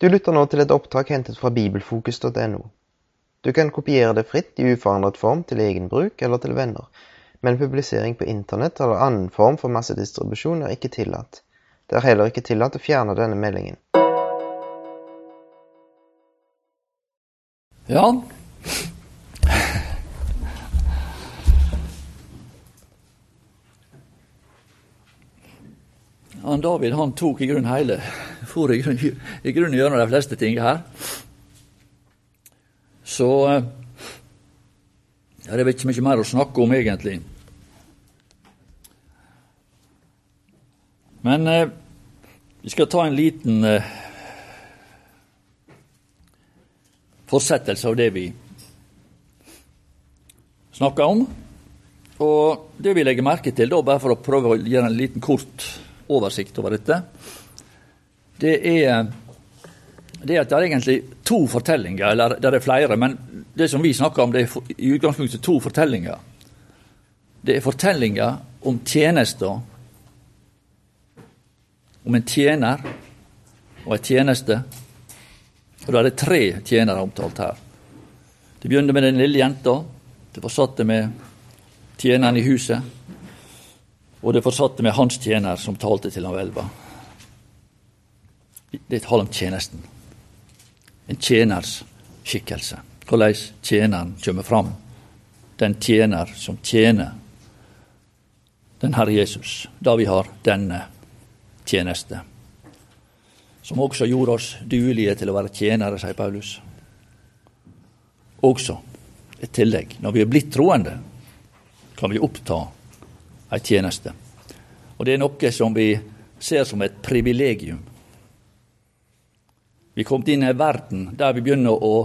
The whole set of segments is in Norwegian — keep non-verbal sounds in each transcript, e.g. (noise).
Du lytter nå til et opptak hentet fra bibelfokus.no. Du kan kopiere det fritt i uforandret form til egen bruk eller til venner, men publisering på internett eller annen form for massedistribusjon er ikke tillatt. Det er heller ikke tillatt å fjerne denne meldingen. Ja. (laughs) Han David han tok i grunnen hele for i grunnen, gjennom de fleste ting her. Så eh, ja, Det er ikke mye mer å snakke om, egentlig. Men eh, vi skal ta en liten eh, fortsettelse av det vi snakka om. Og det vi legger merke til, da, bare for å prøve å gjøre en liten kort oversikt over dette, det er, det at det er egentlig to fortellinger, eller det er flere, men det som vi snakker om, det er i utgangspunktet to fortellinger. Det er fortellinger om tjenester, om en tjener og en tjeneste. Og da er det tre tjenere omtalt her. Det begynner med den lille jenta. Det fortsatte med tjeneren i huset. Og det fortsatte med hans tjener som talte til han hvelva. Det handler om tjenesten. En tjeners skikkelse. Hvordan tjeneren kommer fram. Den tjener som tjener den Herre Jesus, da vi har denne tjeneste. Som også gjorde oss duelige til å være tjenere, sier Paulus. Også et tillegg. Når vi er blitt troende, kan vi oppta ei tjeneste. Og det er noe som vi ser som et privilegium. Vi kommet inn i en verden der vi begynner å,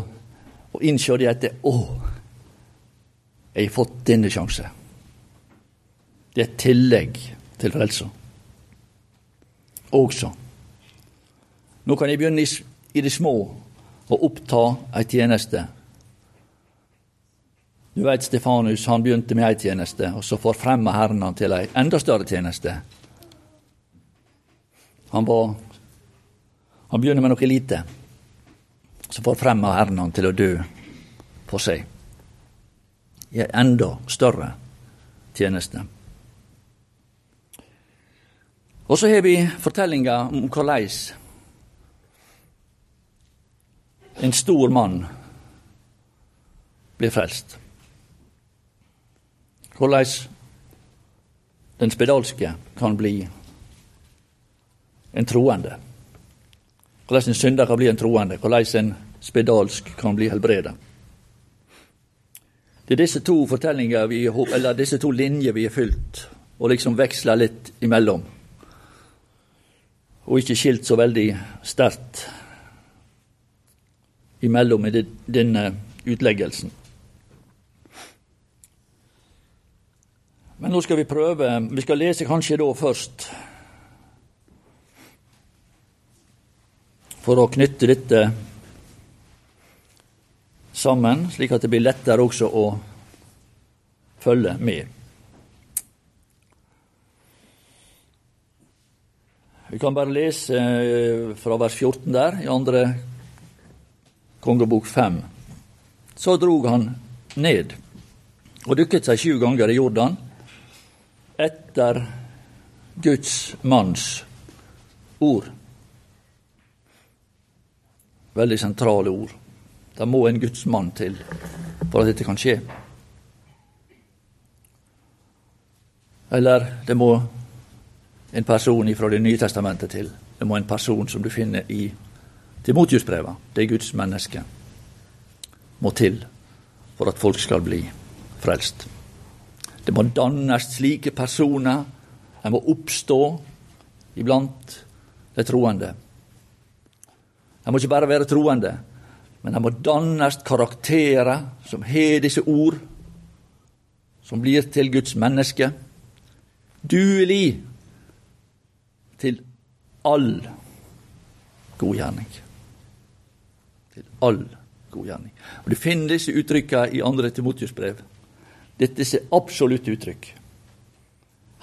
å innse det at Å, jeg har fått denne sjanse. Det er et tillegg til frelsa. Også. Nå kan jeg begynne i, i det små å oppta ei tjeneste du veit Stefanus han begynte med ei tjeneste, og så forfremma Herren han til ei enda større tjeneste. Han var Han begynner med noe lite, så forfremmer Herren han til å dø for seg. I en enda større tjeneste. Og så har vi fortellinga om korleis en stor mann blir frelst. Hvordan den spedalske kan bli en troende. Hvordan en synder kan bli en troende. Hvordan en spedalsk kan bli helbreda. Det er disse to fortellinger vi, eller disse to linjer vi har fylt, og liksom veksla litt imellom. Og ikke skilt så veldig sterkt imellom i denne utleggelsen. Men nå skal vi prøve. Vi skal lese kanskje da først For å knytte dette sammen, slik at det blir lettere også å følge med. Vi kan bare lese eh, fra vers 14 der, i andre kongebok 5. Så drog han ned og dukket seg sju ganger i Jordan etter Guds manns ord. Veldig sentrale ord. Det må en Guds mann til for at dette kan skje. Eller det må en person fra Det nye testamentet til. Det må en person som du finner i Timotiusbreva. Det er Guds menneske. Må til for at folk skal bli frelst. Det må dannes slike personer. De må oppstå iblant de troende. De må ikke bare være troende, men han må dannes karakterer som har disse ord, som blir til Guds menneske. Duelig til all godgjerning. Til all godgjerning. Og Du finner disse uttrykkene i andre Timotius brev. Dette er absolutt uttrykk.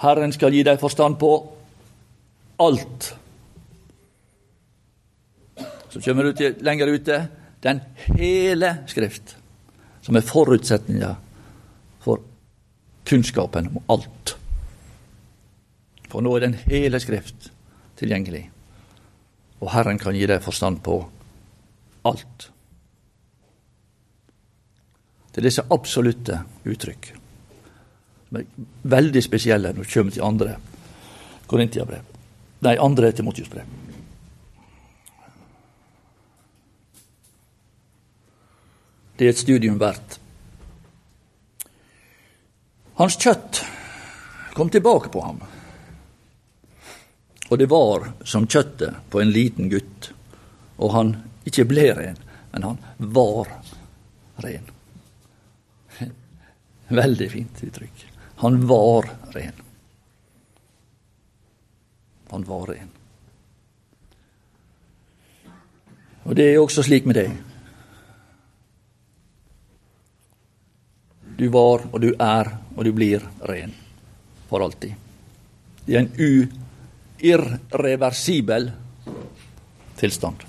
Herren skal gi deg forstand på alt. Så kommer du til lenger ute den hele Skrift, som er forutsetninga for kunnskapen om alt. For nå er den hele Skrift tilgjengelig, og Herren kan gi deg forstand på alt. Det er disse absolutte uttrykk som er veldig spesielle når du kommer til andre Korintiabrev. Nei, andre Timotiusbrev. Det er et studium verdt. Hans kjøtt kom tilbake på ham, og det var som kjøttet på en liten gutt, og han ikke ble ren, men han var ren. (laughs) Veldig fint uttrykk. Han var ren. Han var ren. Og det er også slik med deg. Du var, og du er, og du blir ren for alltid. Er en irreversibel tilstand.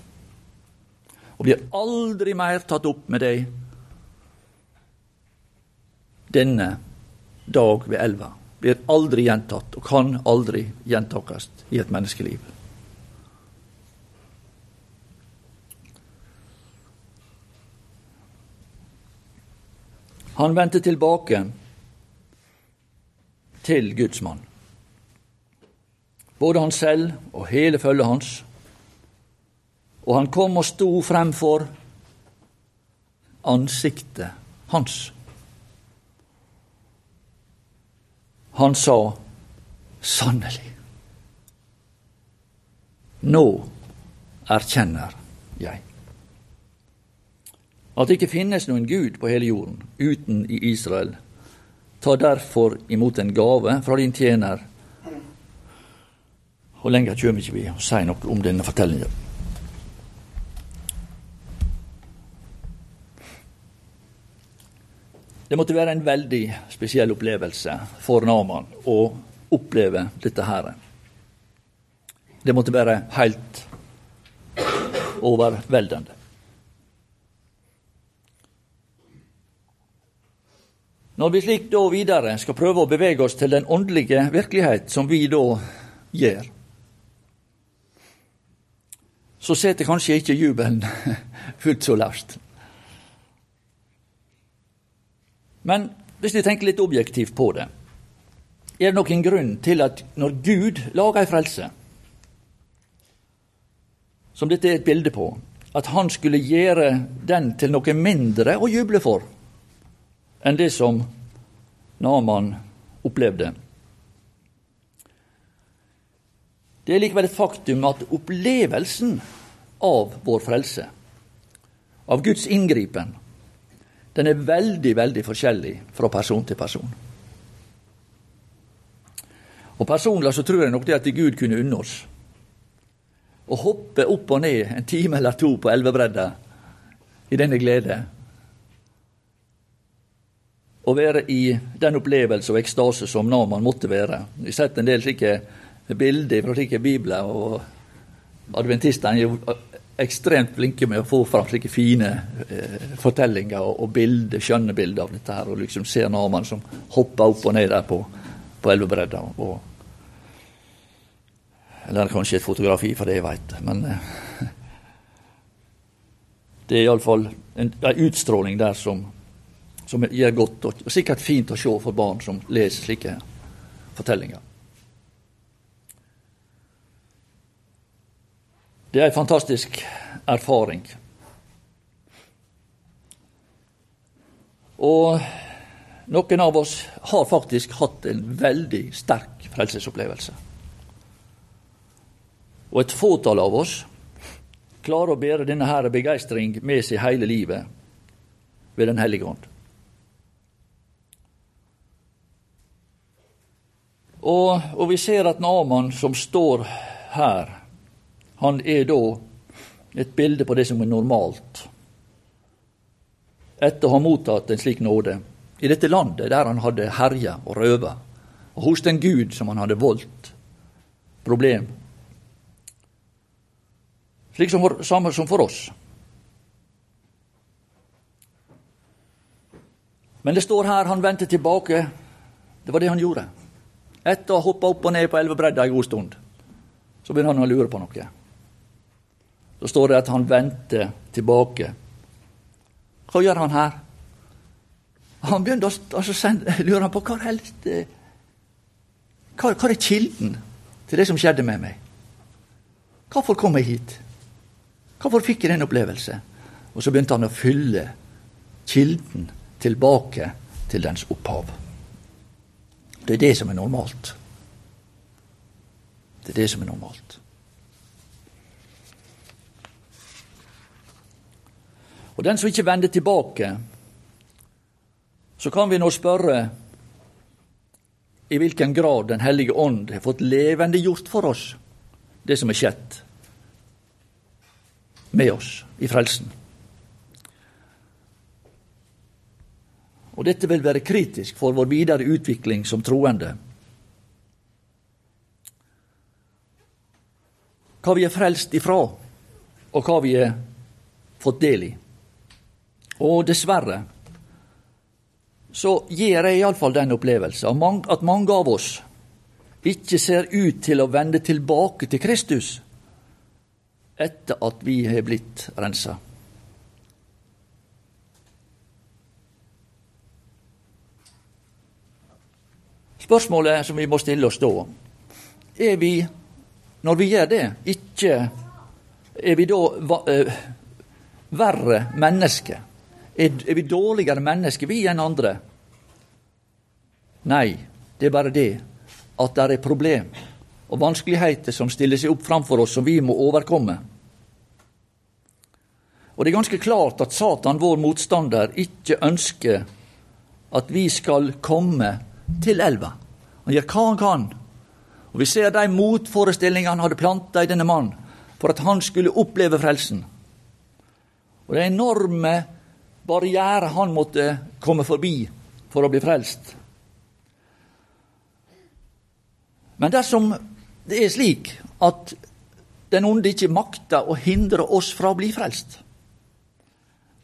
Og blir aldri mer tatt opp med deg denne dag ved elva. Blir aldri gjentatt, og kan aldri gjentakes i et menneskeliv. Han vendte tilbake til Guds mann. Både han selv og hele følget hans. Og han kom og sto fremfor ansiktet hans. Han sa sannelig, nå erkjenner jeg at det ikke finnes noen Gud på hele jorden uten i Israel. Ta derfor imot en gave fra din tjener. Og lenger kommer ikke vi å si noe om denne fortellingen. Det måtte være en veldig spesiell opplevelse for Naman å oppleve dette her. Det måtte være helt overveldende. Når vi slik da videre skal prøve å bevege oss til den åndelige virkelighet, som vi da gjør, så setter kanskje ikke jubelen (laughs) fullt så lavt. Men hvis vi tenker litt objektivt på det, er det noen grunn til at når Gud lager ei frelse, som dette er et bilde på, at han skulle gjøre den til noe mindre å juble for? Enn det som Naman opplevde. Det er likevel et faktum at opplevelsen av vår frelse, av Guds inngripen, den er veldig, veldig forskjellig fra person til person. Og Personlig så tror jeg nok det at Gud kunne unne oss å hoppe opp og ned en time eller to på elvebredda i denne glede å være i den opplevelse og ekstase som Naman måtte være. Vi har sett en del slike bilder fra slike bibler, og adventistene er jo ekstremt flinke med å få fram slike fine eh, fortellinger og, og bilder, skjønne bilder av dette her, og liksom ser Naman som hopper opp og ned der på, på elvebredda. Eller kanskje et fotografi, for det jeg veit. Men eh, (laughs) det er iallfall en, en utstråling der som som gjør godt, og sikkert fint å se for barn som leser slike fortellinger. Det er en fantastisk erfaring. Og noen av oss har faktisk hatt en veldig sterk frelsesopplevelse. Og et fåtall av oss klarer å bære denne begeistring med seg hele livet ved Den hellige ånd. Og, og vi ser at Naman som står her, han er da et bilde på det som er normalt. Etter å ha mottatt en slik nåde i dette landet der han hadde herja og røva, og hos den Gud som han hadde voldt problem, Slik som for, samme som for oss. Men det står her han vendte tilbake. Det var det han gjorde. Etter å ha hoppa opp og ned på elvebredda en god stund, så begynner han å lure på noe. Så står det at han vendte tilbake. Hva gjør han her? Han begynte å altså, lure på hva helst hva, hva er kilden til det som skjedde med meg? Hvorfor kom jeg hit? Hvorfor fikk jeg den opplevelse? Og så begynte han å fylle kilden tilbake til dens opphav. Det er det som er normalt. Det er det som er normalt. Og den som ikke vender tilbake, så kan vi nå spørre i hvilken grad Den hellige ånd har fått levendegjort for oss det som er skjedd med oss i frelsen. Og dette vil være kritisk for vår videre utvikling som troende. Hva vi er frelst ifra, og hva vi er fått del i. Og dessverre så gir jeg iallfall den opplevelse at mange av oss ikke ser ut til å vende tilbake til Kristus etter at vi har blitt rensa. Spørsmålet som vi må stille oss da, er vi, når vi gjør det, ikke Er vi da uh, verre mennesker? Er, er, vi dårligere mennesker, vi, enn andre? Nei, det er bare det at det er problem og vanskeligheter som stiller seg opp framfor oss, som vi må overkomme. Og det er ganske klart at Satan, vår motstander, ikke ønsker at vi skal komme til elva. Han gjør hva han kan. Og Vi ser de motforestillingene han hadde planta i denne mannen for at han skulle oppleve frelsen. Og det enorme barrierer han måtte komme forbi for å bli frelst. Men dersom det er slik at den onde ikke makter å hindre oss fra å bli frelst,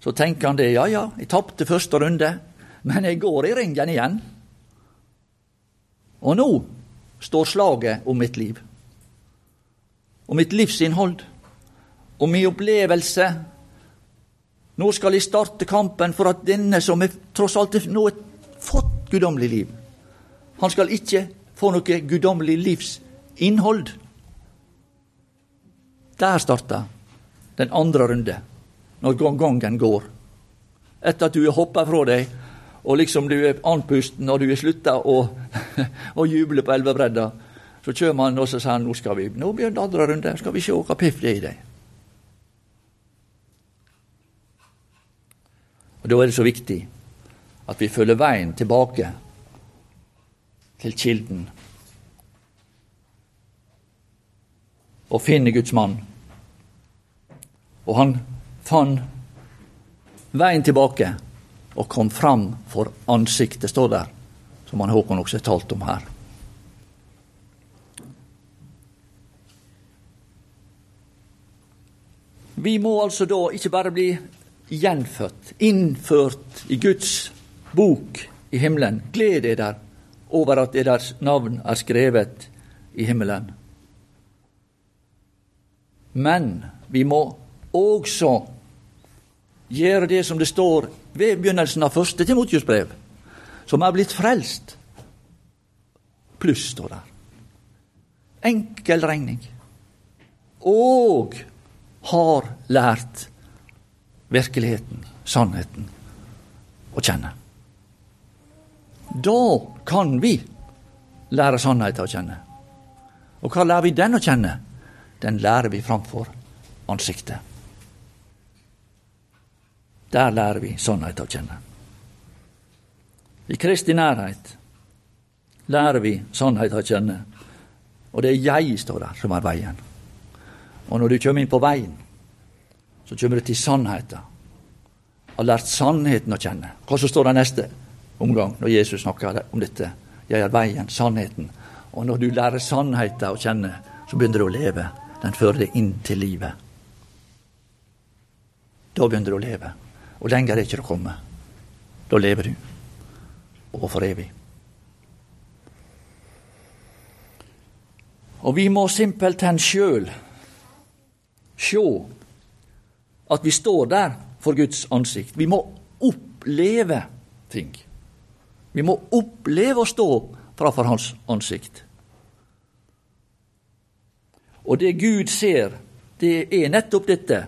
så tenker han det. Ja, ja, jeg tapte første runde, men jeg går i ringen igjen. Og nå står slaget om mitt liv. Og mitt livsinnhold. Og min opplevelse. Nå skal jeg starte kampen for at denne som er, tross alt nå har fått guddommelig liv, han skal ikke få noe guddommelig livsinnhold. Der starta den andre runde, når gangen går. Etter at du har hoppa fra deg og liksom du er andpusten og du er slutta å, å juble på elvebredda, så kjem han og så sier han, nå skal vi, nå begynner andre runde, skal vi se hva piff det er i deg. Og Da er det så viktig at vi følger veien tilbake til kilden og finner Guds mann. Og han fant veien tilbake og kom fram for ansiktet, står der, som han Håkon også har talt om her. Vi må altså da ikke bare bli gjenfødt, innført i Guds bok i himmelen. Gled dere over at deres navn er skrevet i himmelen. Men vi må også gjøre det som det står ved begynnelsen av første Timotius brev, som er blitt frelst. Pluss står der. Enkel regning. Og har lært virkeligheten, sannheten, å kjenne. Da kan vi lære sannheten å kjenne. Og hva lærer vi den å kjenne? Den lærer vi framfor ansiktet. Der lærer vi sannhet å kjenne. I Kristi nærhet lærer vi sannhet å kjenne. Og det er jeg, står der, som er veien. Og når du kommer inn på veien, så kommer du til sannheten. Har lært sannheten å kjenne. Hva så står det neste omgang, når Jesus snakker om dette? Jeg er veien, sannheten. Og når du lærer sannheten å kjenne, så begynner du å leve. Den fører deg inn til livet. da begynner du å leve. Og lenger er ikke å komme. Da lever du. Og for evig. Og vi må simpelthen sjøl sjå at vi står der for Guds ansikt. Vi må oppleve ting. Vi må oppleve å stå framfor Hans ansikt. Og det Gud ser, det er nettopp dette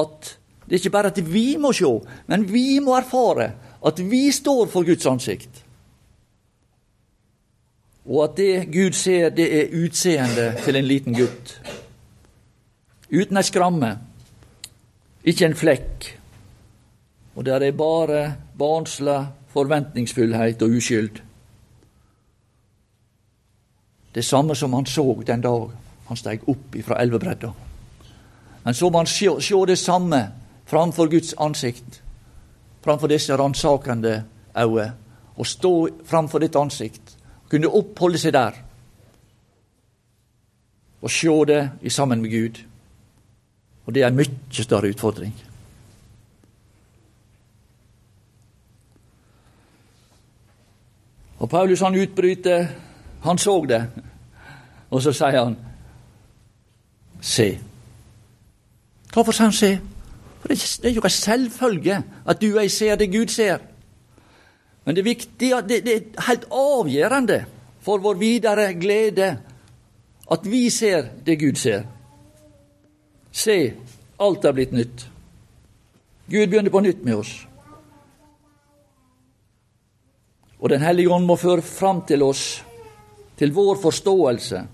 at det er ikke bare at vi må se, men vi må erfare at vi står for Guds ansikt. Og at det Gud ser, det er utseendet til en liten gutt. Uten ei skramme, ikke en flekk. Og der er bare barnslig forventningsfullhet og uskyld. Det samme som han så den dag han steg opp ifra elvebredda. Men så må han se det samme framfor Guds ansikt, framfor disse ransakende øyne, og stå framfor ditt ansikt, kunne oppholde seg der og se det i sammen med Gud. Og det er en mye større utfordring. Og Paulus han utbryter Han så det, og så sier han Se. Hvorfor sier han se? Det er jo en selvfølge at du og jeg ser det Gud ser. Men det er viktig, det, det er helt avgjørende for vår videre glede at vi ser det Gud ser. Se, alt er blitt nytt. Gud begynner på nytt med oss. Og Den hellige ånd må føre fram til oss, til vår forståelse,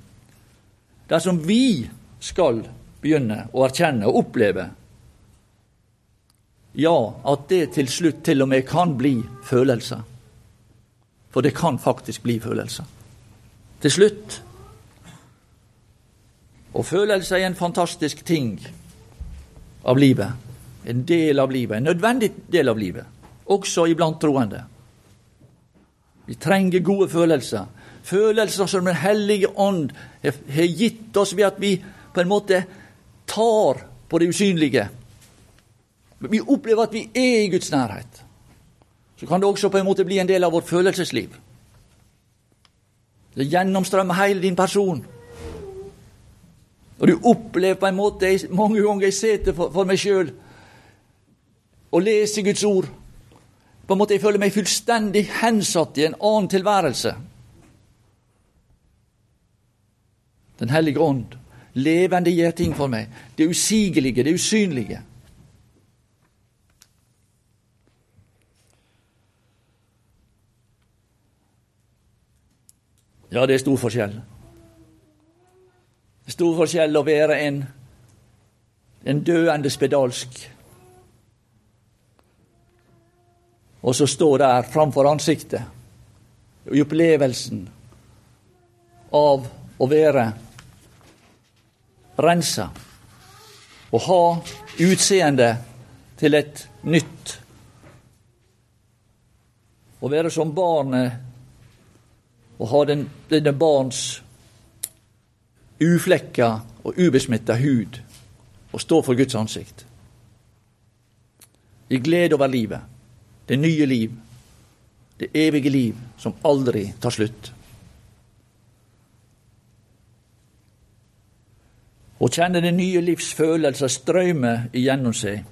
dersom vi skal begynne å erkjenne og oppleve ja, at det til slutt til og med kan bli følelser. For det kan faktisk bli følelser. Til slutt. Og følelser er en fantastisk ting av livet. En del av livet. En nødvendig del av livet. Også iblant troende. Vi trenger gode følelser. Følelser som Den hellige ånd har gitt oss ved at vi på en måte tar på det usynlige. Vi opplever at vi er i Guds nærhet. Så kan det også på en måte bli en del av vårt følelsesliv. Det gjennomstrømmer hele din person. Og du opplever på en måte Mange ganger jeg sitter for, for meg sjøl og leser Guds ord. På en måte Jeg føler meg fullstendig hensatt i en annen tilværelse. Den hellige ånd levende gjør ting for meg. Det usigelige, det usynlige. Ja, det er stor forskjell. Det er stor forskjell å være en, en døende spedalsk og så stå der framfor ansiktet i opplevelsen av å være rensa og ha utseende til et nytt. Å være som barnet og ha den, denne barns uflekka og ubesmitta hud og stå for Guds ansikt. I glede over livet, det nye liv, det evige liv som aldri tar slutt. og kjenne det nye livs følelser strømme igjennom seg.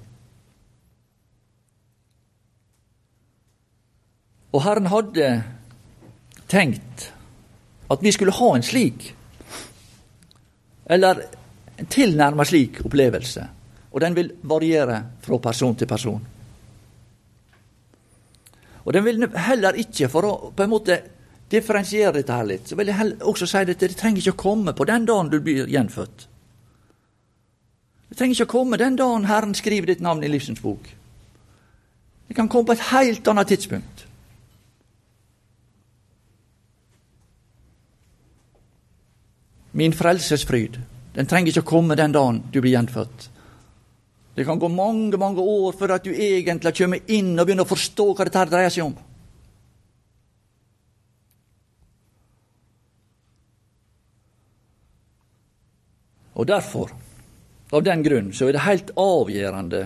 Og Herren hadde tenkt at vi skulle ha en slik, eller en tilnærma slik opplevelse. Og den vil variere fra person til person. Og den vil heller ikke, for å på en måte differensiere dette her litt, så vil jeg heller også si at det trenger ikke å komme på den dagen du blir gjenfødt. Det trenger ikke å komme den dagen Herren skriver ditt navn i livsens bok. Det kan komme på et helt annet tidspunkt. Min frelsesfryd, den trenger ikke å komme den dagen du blir gjenfødt. Det kan gå mange mange år før at du egentlig kommer inn og begynner å forstå hva dette dreier seg om. Og derfor av den grunn så er det helt avgjørende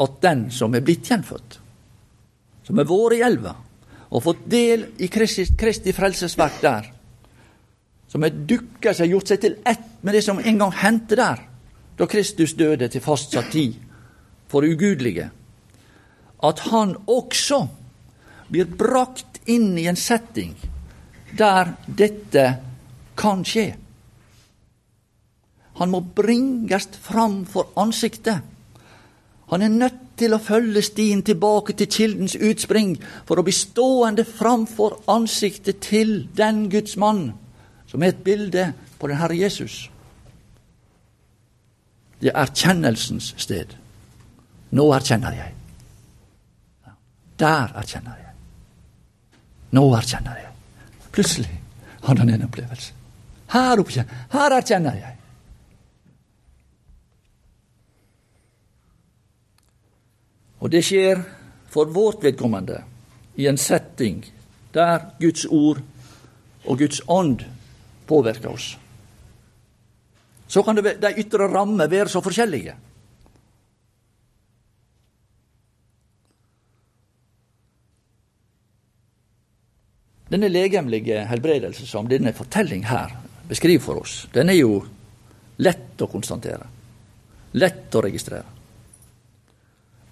at den som er blitt gjenfødt, som har vært i elva og fått del i Kristi, frelsesverk der, som har dukka seg, gjort seg til ett med det som en gang hendte der, da Kristus døde til fastsatt tid for ugudelige, at han også blir brakt inn i en setting der dette kan skje. Han må bringes fram for ansiktet. Han er nødt til å følge stien tilbake til kildens utspring for å bli stående framfor ansiktet til den Guds mann som er et bilde på den Herre Jesus. Det er erkjennelsens sted. Nå erkjenner jeg. Der erkjenner jeg. Nå erkjenner jeg. Plutselig hadde han en opplevelse. Her, oppkjenner, her erkjenner jeg. Og det skjer for vårt vedkommende i en setting der Guds ord og Guds ånd påvirker oss. Så kan det, de ytre rammer være så forskjellige. Denne legemlige helbredelse som denne fortelling her beskriver for oss, den er jo lett å konstatere. Lett å registrere.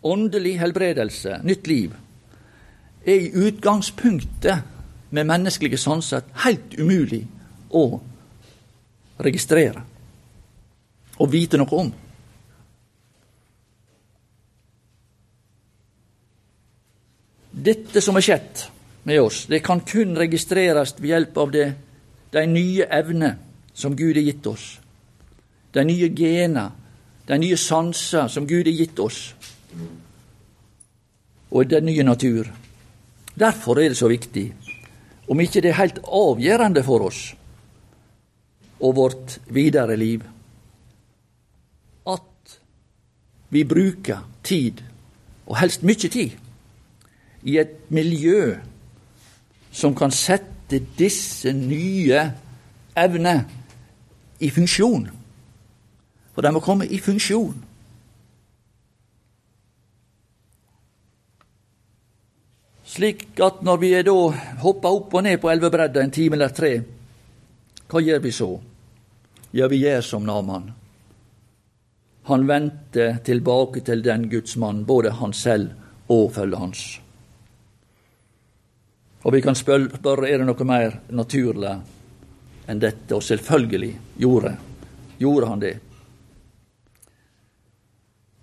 Åndelig helbredelse, nytt liv, er i utgangspunktet med menneskelige sanser helt umulig å registrere og vite noe om. Dette som er skjedd, med oss. Det kan kun registreres ved hjelp av det, de nye evner som Gud har gitt oss. De nye gener, de nye sanser som Gud har gitt oss. Og den nye natur. Derfor er det så viktig, om ikke det er helt avgjørende for oss og vårt videre liv, at vi bruker tid, og helst mye tid, i et miljø som kan sette disse nye evnene i funksjon. For de må komme i funksjon. Slik at når vi er da hopper opp og ned på elvebredda en time eller tre, hva gjør vi så? Ja, vi gjør som Naman. Han vendte tilbake til den Guds mann, både han selv og følget hans. Og vi kan spørre er det noe mer naturlig enn dette, og selvfølgelig gjorde, gjorde han det.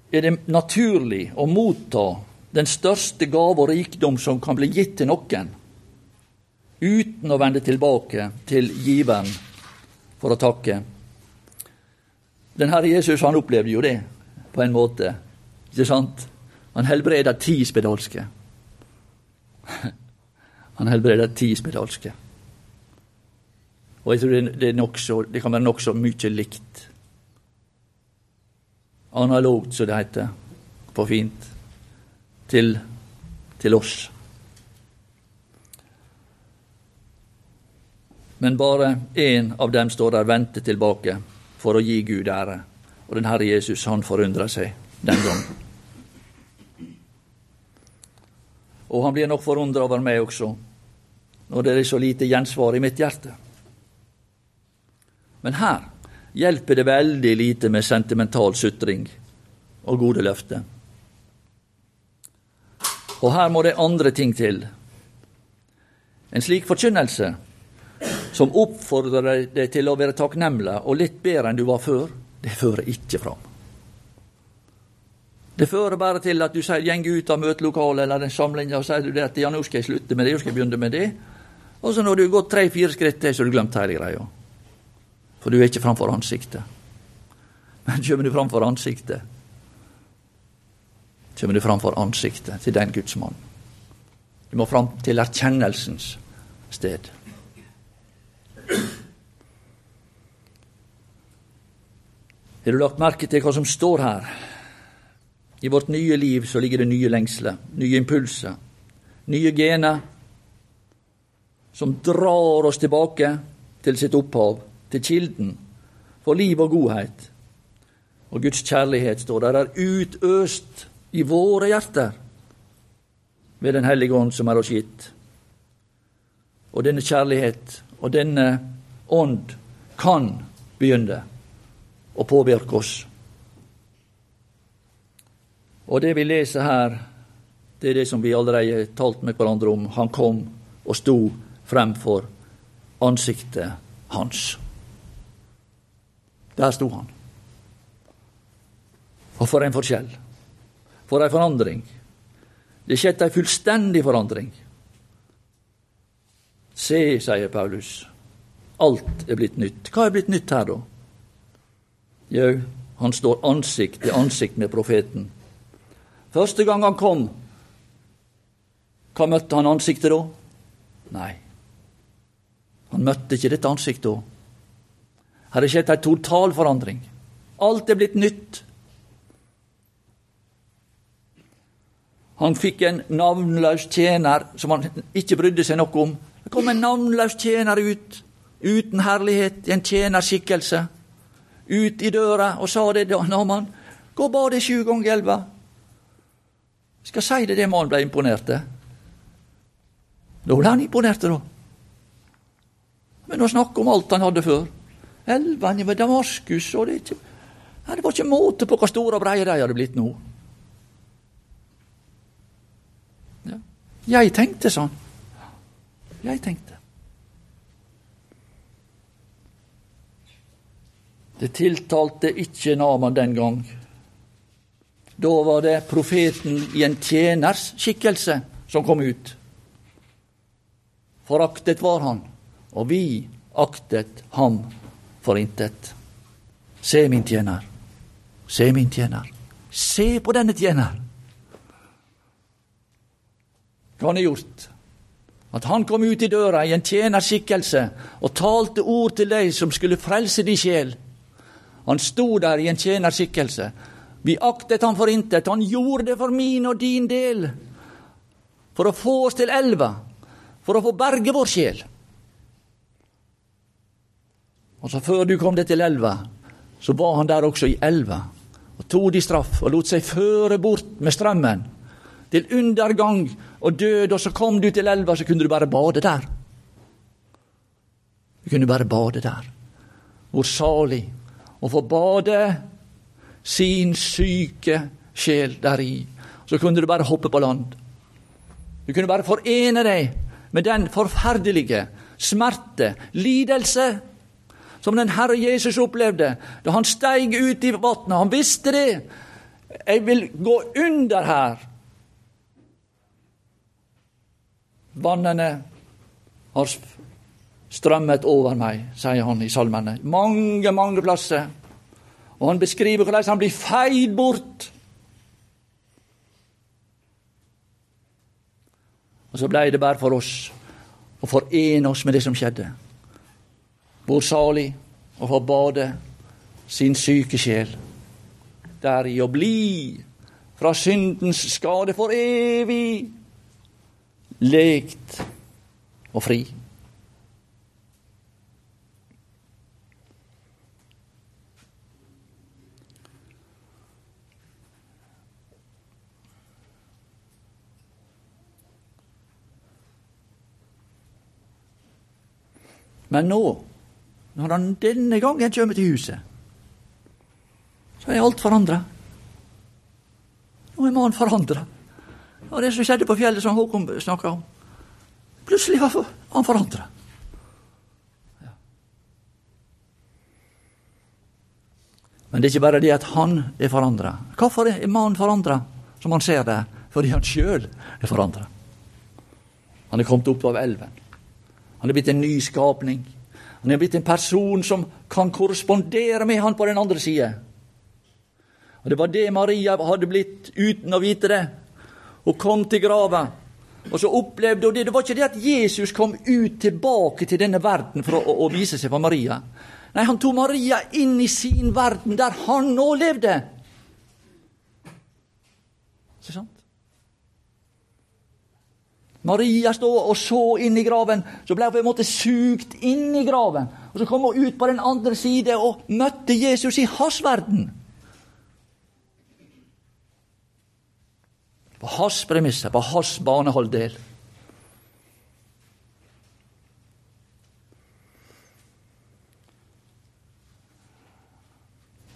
Er det naturlig å motta den største gave og rikdom som kan bli gitt til noen, uten å vende tilbake til giveren for å takke? Den Herre Jesus han opplevde jo det på en måte. Ikke sant? Han helbreda ti spedalske. (laughs) Han helbreder ti spedalske. Og jeg tror det, nok så, det kan være nokså mye likt. Analogt, som det heter på fint, til, til oss. Men bare én av dem står der venter tilbake for å gi Gud ære. Og den Herre Jesus, han forundrer seg den gangen. Og han blir nok forundra over meg også, når det er så lite gjensvar i mitt hjerte. Men her hjelper det veldig lite med sentimental sutring og gode løfter. Og her må det andre ting til. En slik forkynnelse som oppfordrer deg til å være takknemlig og litt bedre enn du var før, det fører ikke fram. Det fører bare til at du sier, gjeng ut av møtelokalet eller den samlinga og sier du det at ja, nå skal jeg slutte med det, nå skal jeg begynne med det. Og så når du har gått tre-fire skritt til, så har du glemt hele greia. For du er ikke framfor ansiktet. Men kommer du framfor ansiktet, kommer du framfor ansiktet til den gudsmannen. Du må fram til erkjennelsens sted. Har du lagt merke til hva som står her? I vårt nye liv så ligger det nye lengsler, nye impulser, nye gener som drar oss tilbake til sitt opphav, til kilden for liv og godhet. Og Guds kjærlighet står der, er utøst i våre hjerter ved Den hellige ånd som er oss gitt. Og denne kjærlighet og denne ånd kan begynne å påvirke oss. Og det vi leser her, det er det som vi allerede har talt med hverandre om. Han kom og sto fremfor ansiktet hans. Der sto han. Og for en forskjell. For ei forandring. Det skjedde ei fullstendig forandring. Se, sier Paulus, alt er blitt nytt. Hva er blitt nytt her, da? Jau, han står ansikt til ansikt med profeten. Første gang han kom, hva møtte han ansiktet da? Nei, han møtte ikke dette ansiktet da. Her er skjedd ei totalforandring. Alt er blitt nytt. Han fikk en navnløs tjener som han ikke brydde seg noe om. Det kom en navnløs tjener ut, uten herlighet, i en tjenerskikkelse. Ut i døra og sa det til Naman. Gå og bad deg sju ganger i. Skal jeg si det det mannen ble imponert. Da ble han imponert, da. Men å snakke om alt han hadde før. Elvene ved Damaskus og det, ikke, det var ikke måte på hvor store og breie de hadde blitt nå. Jeg tenkte sånn. Jeg tenkte. Det tiltalte ikke Naman den gang. Da var det profeten i en tjeners skikkelse som kom ut. Foraktet var han, og vi aktet ham for intet. Se min tjener, se min tjener, se på denne tjener. Hva han har gjort? At han kom ut i døra i en tjenerskikkelse og talte ord til deg som skulle frelse din sjel. Han sto der i en tjenerskikkelse. Vi aktet han for intet. Han gjorde det for min og din del. For å få oss til elva. For å få berge vår sjel. Og så Før du kom deg til elva, så var han der også i elva og tok de straff og lot seg føre bort med strømmen til undergang og død, og så kom du til elva, så kunne du bare bade der. Du kunne bare bade der. Hvor salig å få bade sin syke sjel deri. Så kunne du bare hoppe på land. Du kunne bare forene deg med den forferdelige smerte, lidelse, som den Herre Jesus opplevde da han steig ut i vannet. Han visste det. Jeg vil gå under her Vannene har strømmet over meg, sier han i salmene. Mange, mange plasser. Og han beskriver hvordan han blir feid bort. Og så blei det bare for oss å forene oss med det som skjedde. Hvor salig å få bade sin syke sjel deri å bli fra syndens skade for evig lekt og fri. Men nå, når han denne gangen kommer til huset, så er alt forandra. Nå er mannen forandra. Og det som skjedde på fjellet, som Håkon snakka om Plutselig var han forandra. Men det er ikke bare det at han er forandra. Hvorfor er mannen forandra, som han ser det? Fordi han sjøl er forandra. Han er kommet opp av elven. Han er blitt en ny skapning. Han er blitt en person som kan korrespondere med han på den andre sida. Og Det var det Maria hadde blitt uten å vite det. Hun kom til grava. Og så opplevde hun det. Det var ikke det at Jesus kom ut tilbake til denne verden for å, å vise seg for Maria. Nei, han tok Maria inn i sin verden, der han nå levde. Ikke sant? Maria stod og så inn i graven. Så ble hun på en måte sugt inn i graven. Og Så kom hun ut på den andre side og møtte Jesus i hans verden. På hans premisser, på hans banehalvdel.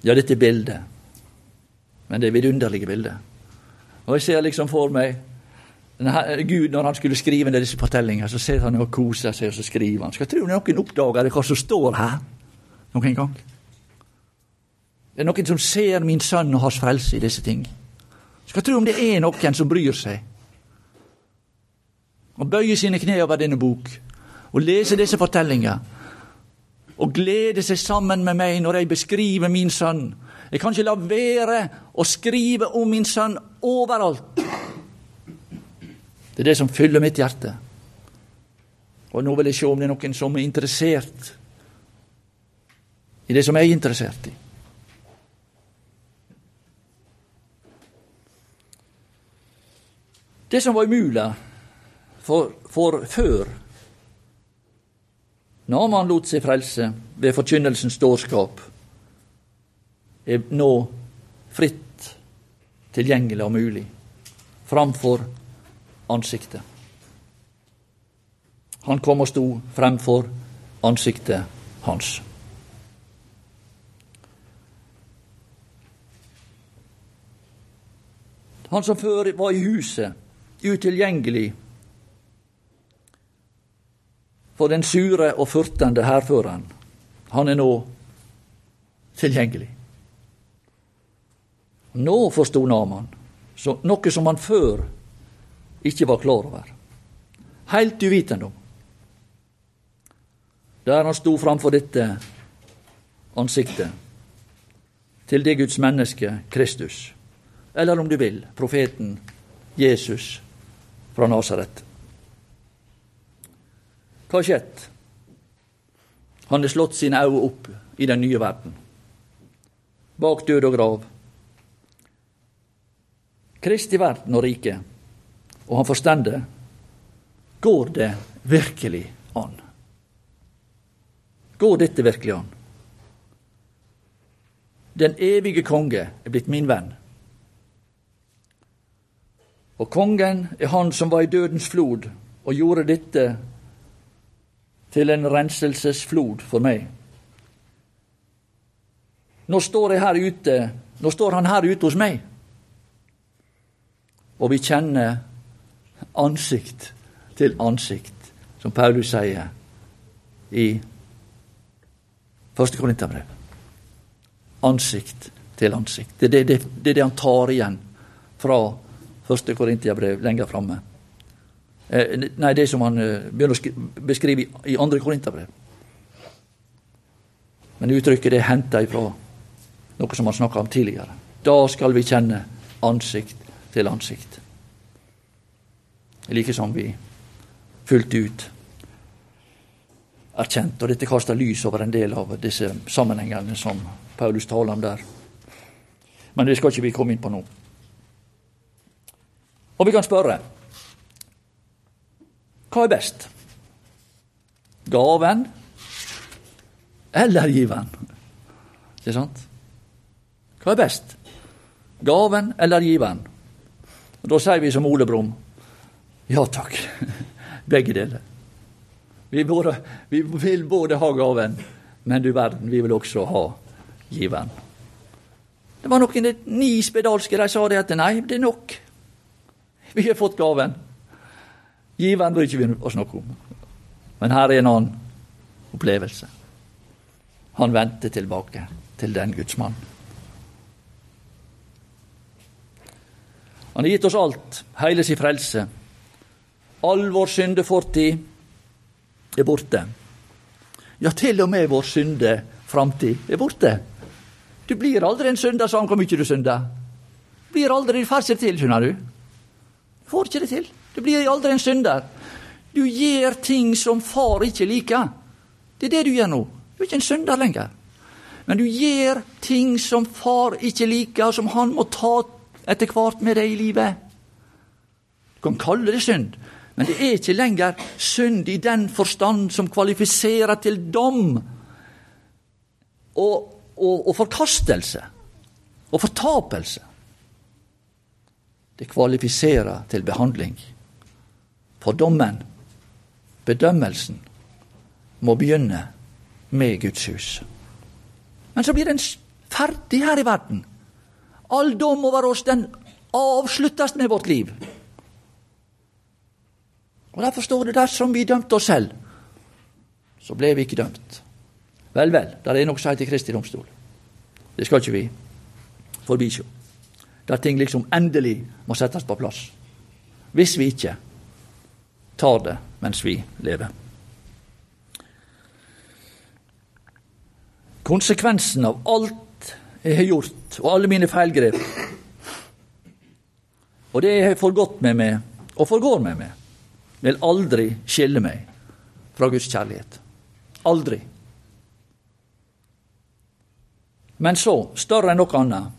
Ja, dette er bildet. Men det er vidunderlige bildet. Og jeg ser liksom for meg Gud, når han skulle skrive disse fortellingene, så ser han og koser seg, og så skriver han. Skal tro noen oppdager hva som står her noen gang. Det er noen som ser min sønn og hans frelse i disse ting. Skal tro om det er noen som bryr seg. Og bøyer sine kne over denne bok og leser disse fortellinger og gleder seg sammen med meg når jeg beskriver min sønn. Jeg kan ikke la være å skrive om min sønn overalt. Det er det som fyller mitt hjerte. Og nå vil jeg se om det er noen som er interessert i det som jeg er interessert i. Det som var umulig for, for før Naman lot seg frelse ved forkynnelsens dårskap, er nå fritt tilgjengelig og mulig framfor ansiktet. Han kom og sto fremfor ansiktet hans. Han som før var i huset, utilgjengelig for den sure og furtende hærføreren, han er nå tilgjengelig. Nå forsto Naman noe som han før ikke var klar over. Heilt uvitende om. Der han sto framfor dette ansiktet til det Guds menneske, Kristus, eller om du vil, profeten Jesus fra Nasaret. Hva har skjedd? Han har slått sine øyne opp i den nye verden, bak død og grav. Kristi verden og rike, og han forstender. Går det virkelig an? Går dette virkelig an? Den evige konge er blitt min venn. Og kongen er han som var i dødens flod og gjorde dette til en renselsesflod for meg. Nå står jeg her ute, nå står han her ute hos meg, og vi kjenner ansikt til ansikt, som Paulus sier i første Korinterbrev. Ansikt til ansikt. Det er det, det, det, han tar igjen fra første Korintiabrev lenger framme. Eh, nei, det som han eh, begynner å beskrive i andre Korinterbrev. Men uttrykket det er henta ifra noe som han snakka om tidligere. Da skal vi kjenne ansikt til ansikt. Like som vi fullt ut erkjent. Og dette kaster lys over en del av disse sammenhengene som Paulus taler om der. Men det skal ikke vi komme inn på nå. Og vi kan spørre hva er best? Gaven eller giveren? Ikke sant? Hva er best? Gaven eller giveren? Da sier vi som Ole Brumm ja takk, (laughs) begge deler. Vi, både, vi, vil både ha gaven, men du verden, vi vil også ha giveren. Det var noen ni spedalske de sa det at nei, det er nok. Vi har fått gaven. Giveren bryr ikke vi oss noe om. Men her er en annen opplevelse. Han vendte tilbake til den Guds mann. Han har gitt oss alt, hele sin frelse. All vår syndefortid er borte. Ja, til og med vår syndeframtid er borte. Du blir aldri en synder, sa han, hvor mye du synder. Blir aldri ferdig til, skjønner du. Får ikke det til. Du blir aldri en synder. Du gjør ting som far ikke liker. Det er det du gjør nå. Du er ikke en synder lenger. Men du gjør ting som far ikke liker, som han må ta etter hvert med deg i livet. Du kan kalle det synd, men det er ikke lenger synd i den forstand som kvalifiserer til dom og, og, og forkastelse og fortapelse. Det kvalifiserer til behandling. For dommen, bedømmelsen, må begynne med Guds hus. Men så blir den ferdig her i verden. All dom over oss, den avsluttes med vårt liv. Og Derfor står det dersom vi dømte oss selv, så ble vi ikke dømt. Vel, vel, det er nok sagt i Kristi domstol. Det skal ikke vi forbisjå. Der ting liksom endelig må settes på plass. Hvis vi ikke tar det mens vi lever. Konsekvensen av alt jeg har gjort, og alle mine feilgrep, og det jeg har forgått med meg, og forgår med meg, vil aldri skille meg fra Guds kjærlighet. Aldri. Men så, større enn noe annet,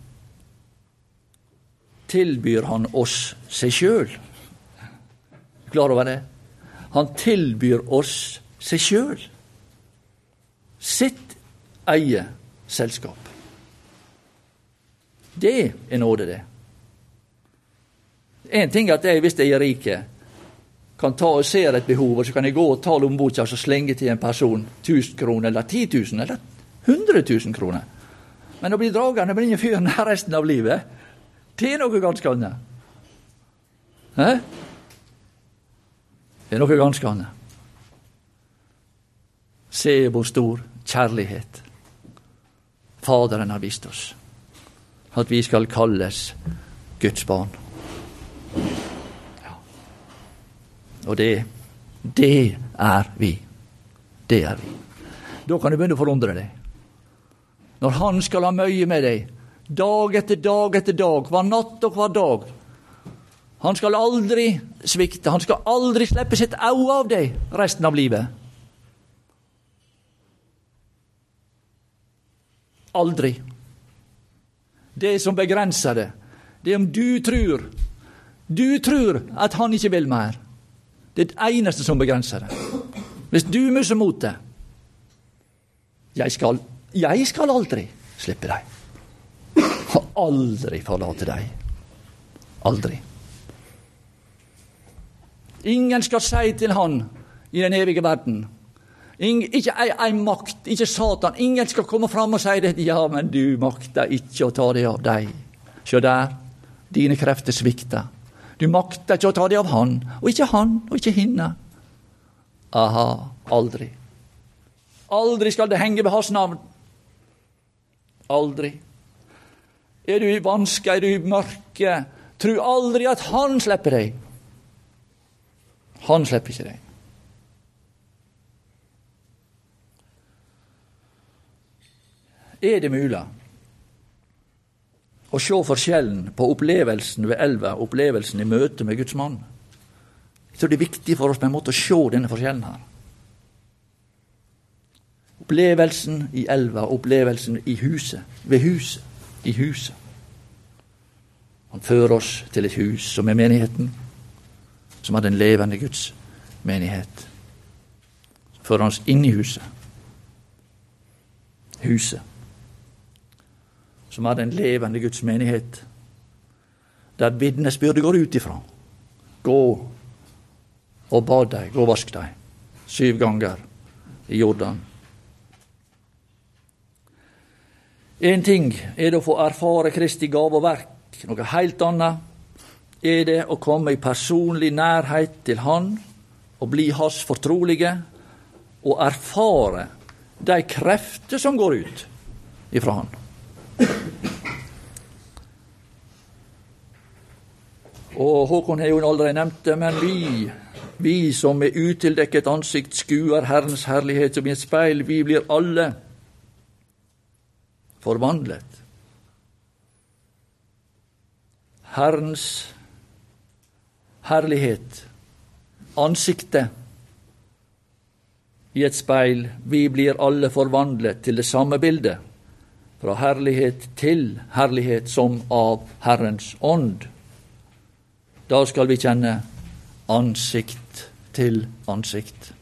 tilbyr han oss seg sjøl. Klar over det? Han tilbyr oss seg sjøl. Sitt eie selskap. Det er nåde, det. Én ting er at jeg, hvis jeg er rik, kan ta og ser et behov, og så kan jeg gå og ta lommeboka og slenge til en person 1000 kroner, eller 10 000, eller 100 000 kroner. Men å bli dragende med den fyren resten av livet, det er noe ganske annet. Hæ? Det er noe ganske annet. Se hvor stor kjærlighet Faderen har vist oss. At vi skal kalles Guds barn. Ja. Og det, det er vi. Det er vi. Da kan du begynne å forundre deg. Når Han skal ha møye med deg, dag etter dag etter dag, hver natt og hver dag. Han skal aldri svikte, han skal aldri slippe sitt øye av deg resten av livet. Aldri. Det som begrenser det, det er om du tror Du tror at han ikke vil mer. Det er det eneste som begrenser det. Hvis du mister motet jeg skal jeg skal aldri slippe deg. Aldri forlate deg. Aldri. Ingen skal si til han i den evige verden Ingen, ikke ei, ei, makt, ikke Satan. Ingen skal komme fram og si det. (laughs) Ja, men du makter ikke å ta det av deg. Se der, dine krefter svikter. Du makter ikke å ta det av han, og ikke han, og ikke hinne. Aha, aldri. Aldri skal det henge ved hans navn. Aldri. Er du i vanske, er du i mørke, tru aldri at Han slipper deg. Han slipper ikke deg. Er det mulig å se forskjellen på opplevelsen ved elva og opplevelsen i møte med Guds mann? Så det er viktig for oss på en måte å se denne forskjellen her. Opplevelsen i elva, opplevelsen i huset, ved huset, i huset. Han fører oss til et hus som er menigheten, som er den levende Guds menighet. Så fører oss inn i huset. Huset, som er den levende Guds menighet, der vitnesbyrdet går ut ifra. Gå og bad deg, gå og vask deg, syv ganger i Jordan. Én ting er det å få erfare Kristi gave og verk. Noe helt annet er det å komme i personlig nærhet til Han og bli Hans fortrolige og erfare de krefter som går ut ifra Han. Og Håkon har jo allerede nevnt det, men vi, vi som med utildekket ansikt skuer Herrens herlighet som i et speil, vi blir alle forvandlet. Herrens herlighet, ansiktet i et speil. Vi blir alle forvandlet til det samme bildet, fra herlighet til herlighet som av Herrens ånd. Da skal vi kjenne ansikt til ansikt.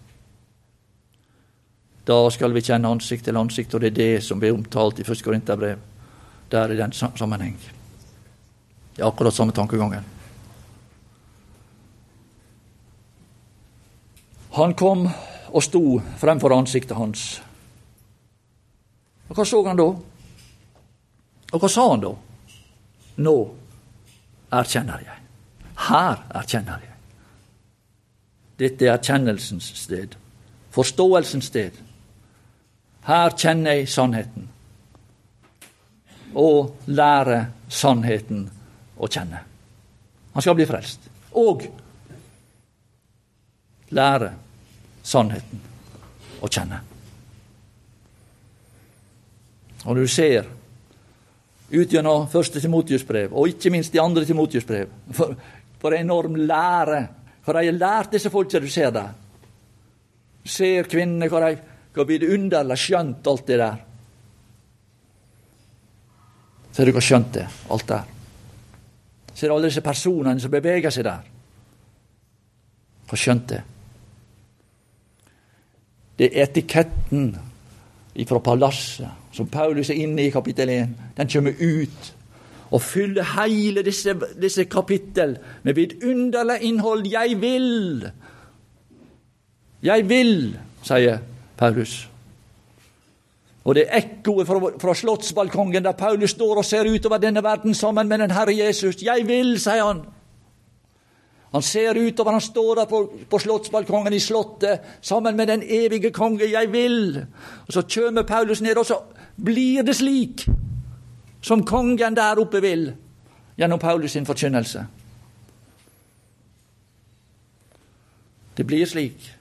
Da skal vi kjenne ansikt til ansikt, og det er det som blir omtalt i 1. Korinterbrev. Der i den sammenheng. Det er akkurat samme tankegangen. Han kom og sto fremfor ansiktet hans. Og hva så han da? Og hva sa han da? Nå erkjenner jeg. Her erkjenner jeg. Dette er erkjennelsens sted. Forståelsens sted. Her kjenner jeg sannheten. Og lærer sannheten å kjenne. Han skal bli frelst. Og lære sannheten å kjenne. Og når du ser ut gjennom første Timotius brev, og ikke minst de andre Timotius brev, for, for enorm lære hva de har lært, disse folka du ser der. Du ser kvinnene, hva de hva vidunderlig skjønt alt det der. Ser du hva skjønt det, alt der? Ser det alle disse personene som beveger seg der? For skjønt det? Det er etiketten fra palasset som Paulus er inne i kapittel 1. Den kommer ut og fyller hele disse, disse kapittel med vidunderlig innhold. Jeg vil! Jeg vil, sier Paulus. Og det er ekkoet fra, fra slottsbalkongen der Paulus står og ser utover denne verden sammen med den Herre Jesus. Jeg vil, sier han. Han ser utover, han står der på, på slottsbalkongen i Slottet sammen med den evige konge. Jeg vil! Og Så kommer Paulus ned, og så blir det slik som kongen der oppe vil, gjennom Paulus sin forkynnelse. Det blir slik.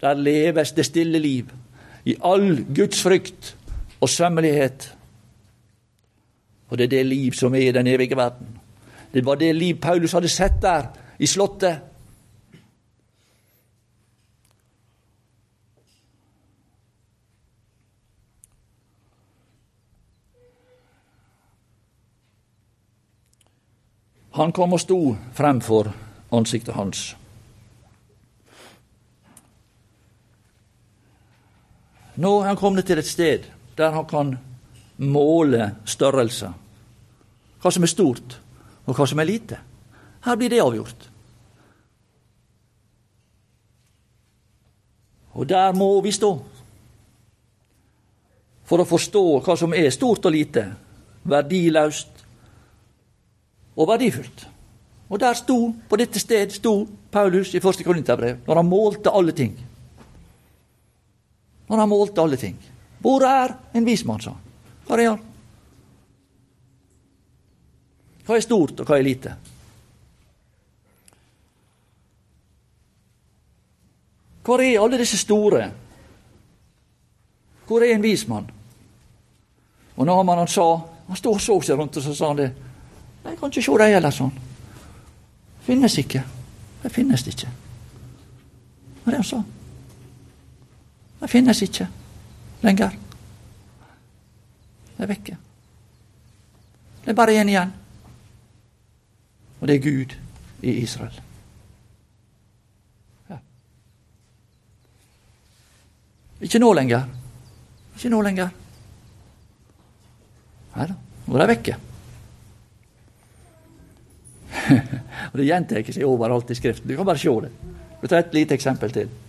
Der leves det stille liv, i all Guds frykt og sømmelighet. Og det er det liv som er i den evige verden. Det var det liv Paulus hadde sett der, i Slottet. Han kom og sto fremfor ansiktet hans. Nå er han kommet til et sted der han kan måle størrelser. Hva som er stort, og hva som er lite. Her blir det avgjort. Og der må vi stå. For å forstå hva som er stort og lite, verdiløst og verdifullt. Og der sto, på dette sted sto Paulus i første Korinterbrev, når han målte alle ting. Han målte alle ting. Hvor er en vismann, sa han. Hvor er han? Hva er stort, og hva er lite? Hvor er alle disse store? Hvor er en vismann? Og når han sa Han stod og så seg rundt, og så sa han det. Jeg kan ikke se dem heller sånn. Finnes ikke. Det finnes ikke. Det var det han sa. Det finnes ikke lenger. Det er vekke. Det er bare én igjen. Og det er Gud i Israel. Ja. Ikke nå lenger. Ikke nå lenger. Nei da, nå er de vekke. (laughs) og Det gjentar seg overalt i Skriften. Du kan bare se det. Du tar et lite eksempel til.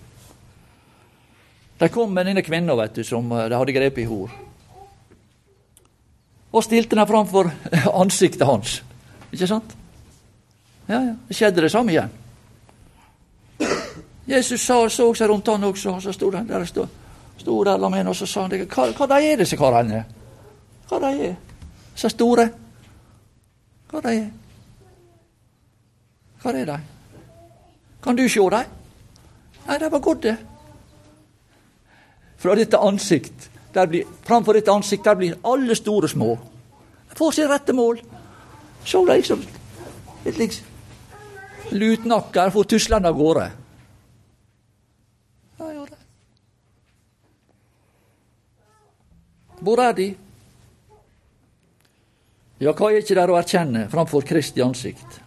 Der kom denne kvinna som eh, de hadde grepet i hor. Og stilte henne framfor ansiktet hans. Ikke sant? Ja, ja. Det skjedde det samme igjen. Jesus sa, så seg rundt han også, og så sto han der, stod, stod der med og så sa han hva, hva de er disse karene? Hva de er? Så store? Hva de er? Hva er de? Kan du sjå dem? Nei, de var gode. det. Fra dette ansikt, der blir, framfor dette ansikt der blir alle store små. Få sitt rette mål. Så de liksom litt liksom lutnakker for tuslende av gårde. Ja, gjør det. Hvor er de? Ja, hva er ikke der å erkjenne framfor Kristi ansikt?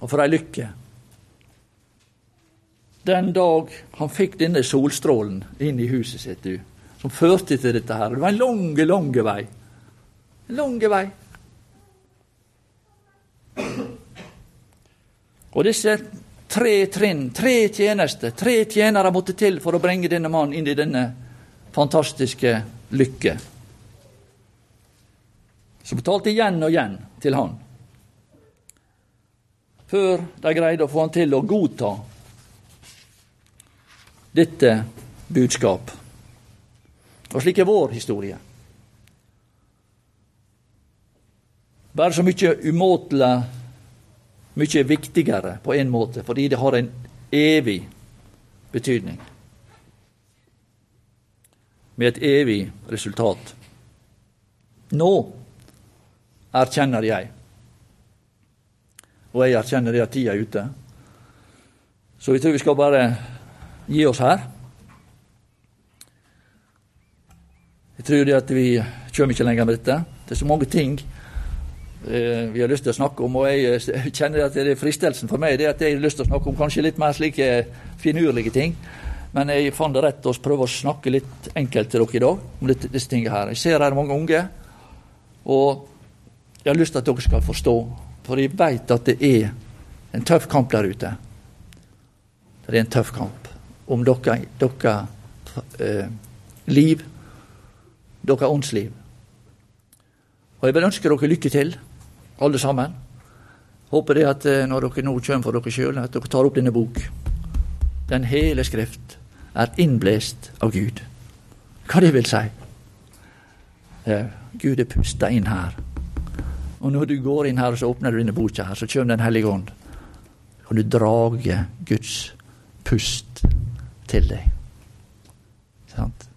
Og for ei lykke. Den dag han fikk denne solstrålen inn i huset sitt, du, som førte til dette her. Det var en lang, lang vei. En lang vei. Og disse Tre trinn, tre tjenester, tre tjenere måtte til for å bringe denne mannen inn i denne fantastiske lykke. Så betalte igjen og igjen til han. Før de greide å få han til å godta dette budskap. Og slik er vår historie. Bare så mye umåtelig mye viktigere på en måte, fordi det har en evig betydning. Med et evig resultat. Nå erkjenner jeg, og jeg erkjenner det at tida er ute, så jeg tror vi skal bare gi oss her. Jeg tror det at vi kommer ikke lenger med dette. Det er så mange ting eh, vi har lyst til å snakke om, og jeg eh, kjenner at det er fristelsen for meg det at jeg har lyst til å snakke om kanskje litt mer slike finurlige ting. Men jeg fant det rett å prøve å snakke litt enkelt til dere i dag om dette, disse tingene her. Jeg ser her er mange unge, og jeg har lyst til at dere skal forstå, for jeg veit at det er en tøff kamp der ute. Det er en tøff kamp om deres, eh, liv, deres åndsliv. Og jeg vil ønske dere lykke til, alle sammen. Håper det at eh, når dere nå kommer for dere sjøl, at dere tar opp denne bok. Den hele Skrift er innblest av Gud. Hva det vil si? Gud er pusta inn her. Og når du går inn her og så åpner du denne boka, her, så kommer Den hellige ånd. Og du drager Guds pust til deg. Sant?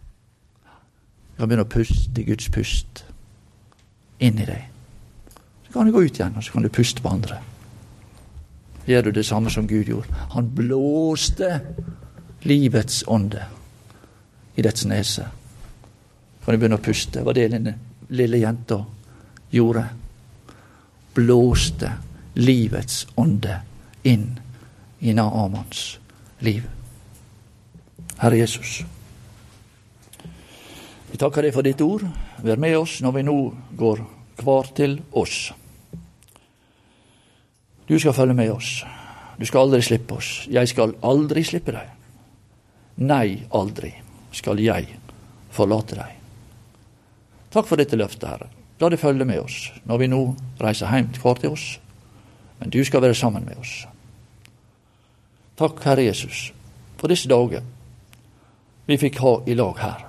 Du kan begynne å puste Guds pust inn i deg. Så kan du gå ut igjen, og så kan du puste på andre. Gjør du det samme som Gud gjorde? Han blåste livets ånde i dets nese. Kan du begynne å puste? Var det denne lille jenta gjorde. Blåste livets ånde inn i Naamans liv. Herre Jesus. Vi takker deg for ditt ord. Vær med oss når vi nå går hver til oss. Du skal følge med oss. Du skal aldri slippe oss. Jeg skal aldri slippe deg. Nei, aldri skal jeg forlate deg. Takk for dette løftet, Herre. La det følge med oss når vi nå reiser hjem hver til oss. Men du skal være sammen med oss. Takk, Herre Jesus, for disse dager vi fikk ha i lag her.